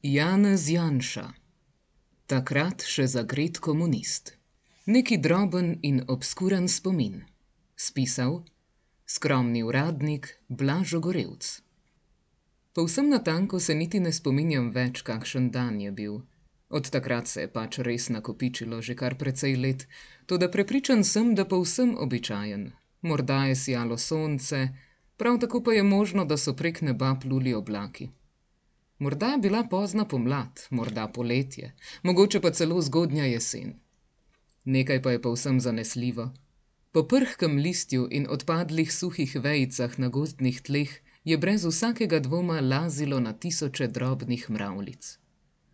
Janez Janša, takrat še zagret komunist. Neki droben in obskuren spomin. Spisal skromni uradnik Blažo Gorevc. Povsem natanko se niti ne spominjam več, kakšen dan je bil. Od takrat se je pač res nakopičilo že kar precej let, toda prepričan sem, da povsem običajen. Morda je sijalo sonce, prav tako pa je možno, da so prek neba pluli oblaki. Morda je bila pozna pomlad, morda poletje, mogoče pa celo zgodnja jesen. Nekaj pa je povsem zanesljivo. Po prhkem listju in odpadlih suhih vejicah na gozdnih tleh je brez vsakega dvoma lazilo na tisoče drobnih mravljic.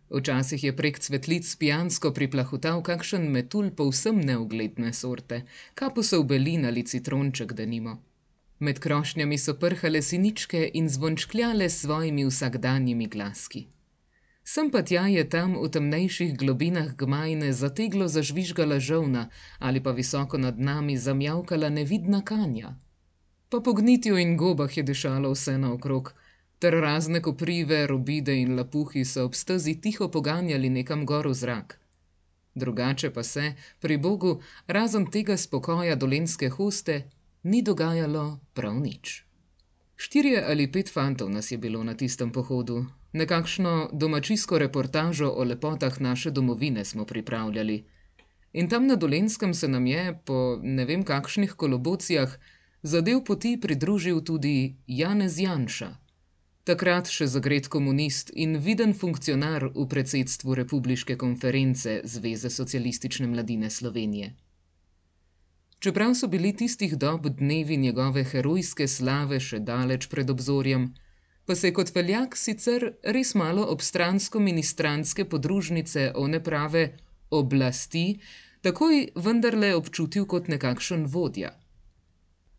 Včasih je prek cvetlic pijansko priplahutal kakšen metulj povsem neugledne sorte, kapusov belin ali citronček denimo. Med krošnjami so prhale siničke in zvončkljale svojimi vsakdanjimi glaski. Sem pa tja je tam v temnejših globinah gmajne zateglo zažvižgala žovna ali pa visoko nad nami zamjavkala nevidna kanja. Pa po gnitju in gobah je dišalo vse naokrog, ter razne koprive, robide in lapuhi so ob stezi tiho poganjali nekam gor v zrak. Drugače pa se, pri Bogu, razen tega spokoja dolenske hoste, ni dogajalo prav nič. Štirje ali pet fantov nas je bilo na tistem pohodu, nekakšno domačijsko reportažo o lepotah naše domovine smo pripravljali. In tam na dolenskem se nam je, po ne vem kakšnih kolobocijah, zadev poti pridružil tudi Janez Janša, takrat še zagret komunist in viden funkcionar v predsedstvu Republiške konference Zveze socialistične mladine Slovenije. Čeprav so bili tistih dob dnevi njegove herojske slave še daleč pred obzorjem, pa se je kot veljak sicer res malo obstransko ministranske podružnice one prave oblasti takoj vendarle občutil kot nekakšen vodja.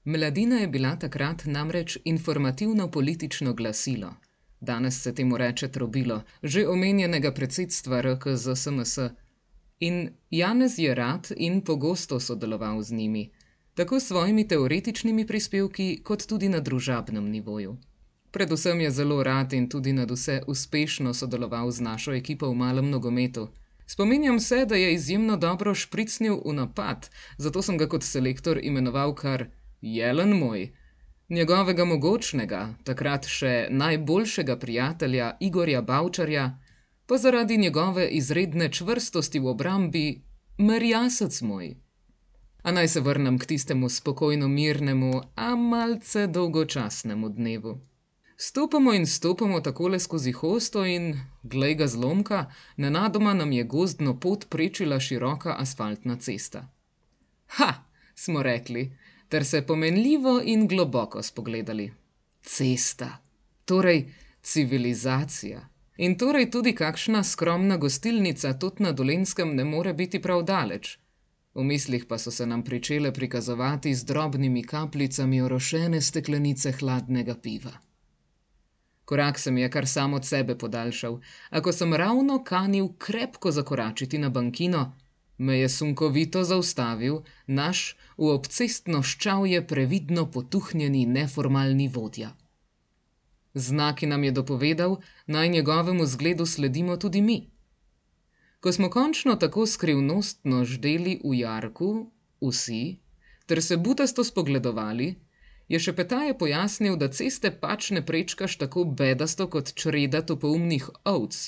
Mladina je bila takrat namreč informativno-politično glasilo, danes se temu reče trobilo, že omenjenega predsedstva RKZSMS. In Janez je rad in pogosto sodeloval z njimi, tako s svojimi teoretičnimi prispevki, kot tudi na družabnem nivoju. Predvsem je zelo rad in tudi nad vse uspešno sodeloval z našo ekipo v malem nogometu. Spominjam se, da je izjemno dobro špricnil v napad, zato sem ga kot selektor imenoval kar Jelen moj. Njegovega mogočnega, takrat še najboljšega prijatelja Igorja Bavčarja, pa zaradi njegove izredne čvrstosti v obrambi, merjasec moj. A naj se vrnem k tistemu spokojno mirnemu, a malce dolgočasnemu dnevu. Stopamo in stopamo takole skozi hosto in, glej ga zlomka, nenadoma nam je gozdno pot prečila široka asfaltna cesta. Ha, smo rekli, ter se pomenljivo in globoko spogledali. Cesta, torej civilizacija. In torej tudi kakšna skromna gostilnica tudi na Dolenskem ne more biti prav daleč. V mislih pa so se nam pričele prikazovati z drobnimi kapljicami orošene steklenice hladnega piva. Korak se mi je kar sam od sebe podaljšal, a ko sem ravno kanil krepko zakoračiti na bankino, me je sunkovito zaustavil naš v obcestno ščavje previdno potuhnjeni neformalni vodja. Znaki nam je dopovedal, naj njegovemu zgledu sledimo tudi mi. Ko smo končno tako skrivnostno ždeli v jarku, vsi, ter se butasto spogledovali, je še petaje pojasnil, da ceste pač ne prečkaš tako bedasto kot čreda topoumnih ovc,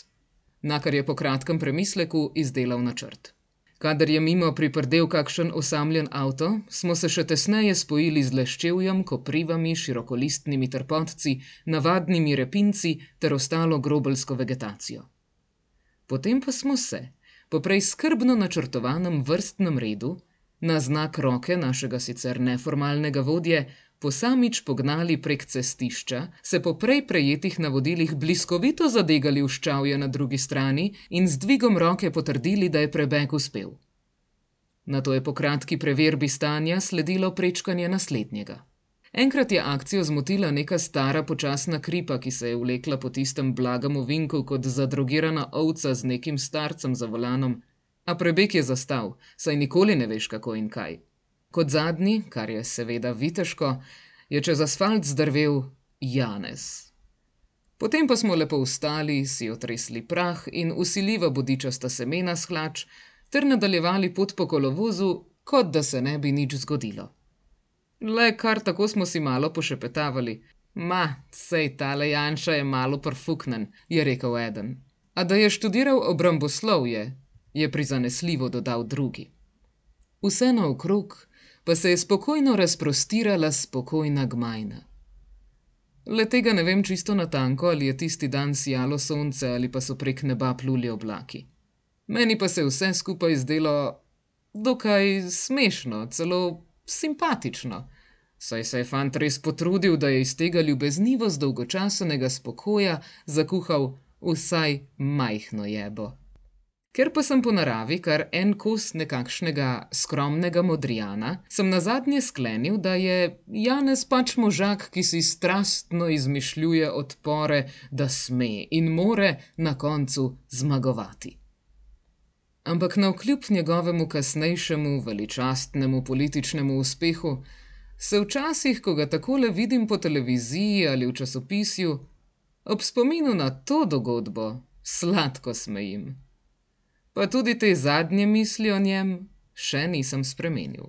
na kar je po kratkem premisleku izdelal načrt. Kadar je mimo priprdel kakšen osamljen avto, smo se še tesneje spojili z leščevjem, koprivami, širokolistnimi trpotci, navadnimi repinci ter ostalo grobelsko vegetacijo. Potem pa smo se, po prej skrbno načrtovanem vrstnem redu, na znak roke našega sicer neformalnega vodje, posamič pognali prek cestišča, se po prej prejetih navodilih bliskovito zadegali v ščavje na drugi strani in z dvigom roke potrdili, da je prebeg uspel. Nato je po kratki preverbi stanja sledilo prečkanje naslednjega. Enkrat je akcijo zmotila neka stara počasna kripa, ki se je vlekla po tistem blagem ovinku kot zadrogirana ovca z nekim starcem za volanom, a prebeg je zastal, saj nikoli ne veš, kako in kaj. Kot zadnji, kar je seveda viteško, je čez asfalt zdrvel Janez. Potem pa smo lepo vstali, si otresli prah in vsiljiva bodičasta semena s hlač ter nadaljevali pot po kolovozu, kot da se ne bi nič zgodilo. Le kar tako smo si malo pošepetavali. Ma, sej tale Janša je malo prfuknen, je rekel eden. A da je študiral obramboslovje, je prizanesljivo dodal drugi. Vse naokrog pa se je spokojno razprostirala spokojna gmajna. Le tega ne vem čisto natanko, ali je tisti dan sijalo sonce ali pa so prek neba pluli oblaki. Meni pa se je vse skupaj zdelo dokaj smešno, celo simpatično, saj se je fant res potrudil, da je iz tega ljubeznivo zdolgočasenega spokoja zakuhal vsaj majhno jebo. Ker pa sem po naravi kar en kos nekakšnega skromnega Modrijana, sem nazadnje sklenil, da je Janez pač možak, ki si strastno izmišljuje odpore, da sme in more na koncu zmagovati. Ampak navkljub njegovemu kasnejšemu veličastnemu političnemu uspehu se včasih, ko ga takole vidim po televiziji ali v časopisju, ob spominu na to dogodbo sladko smejim. Pa tudi te zadnje misli o njem še nisem spremenil.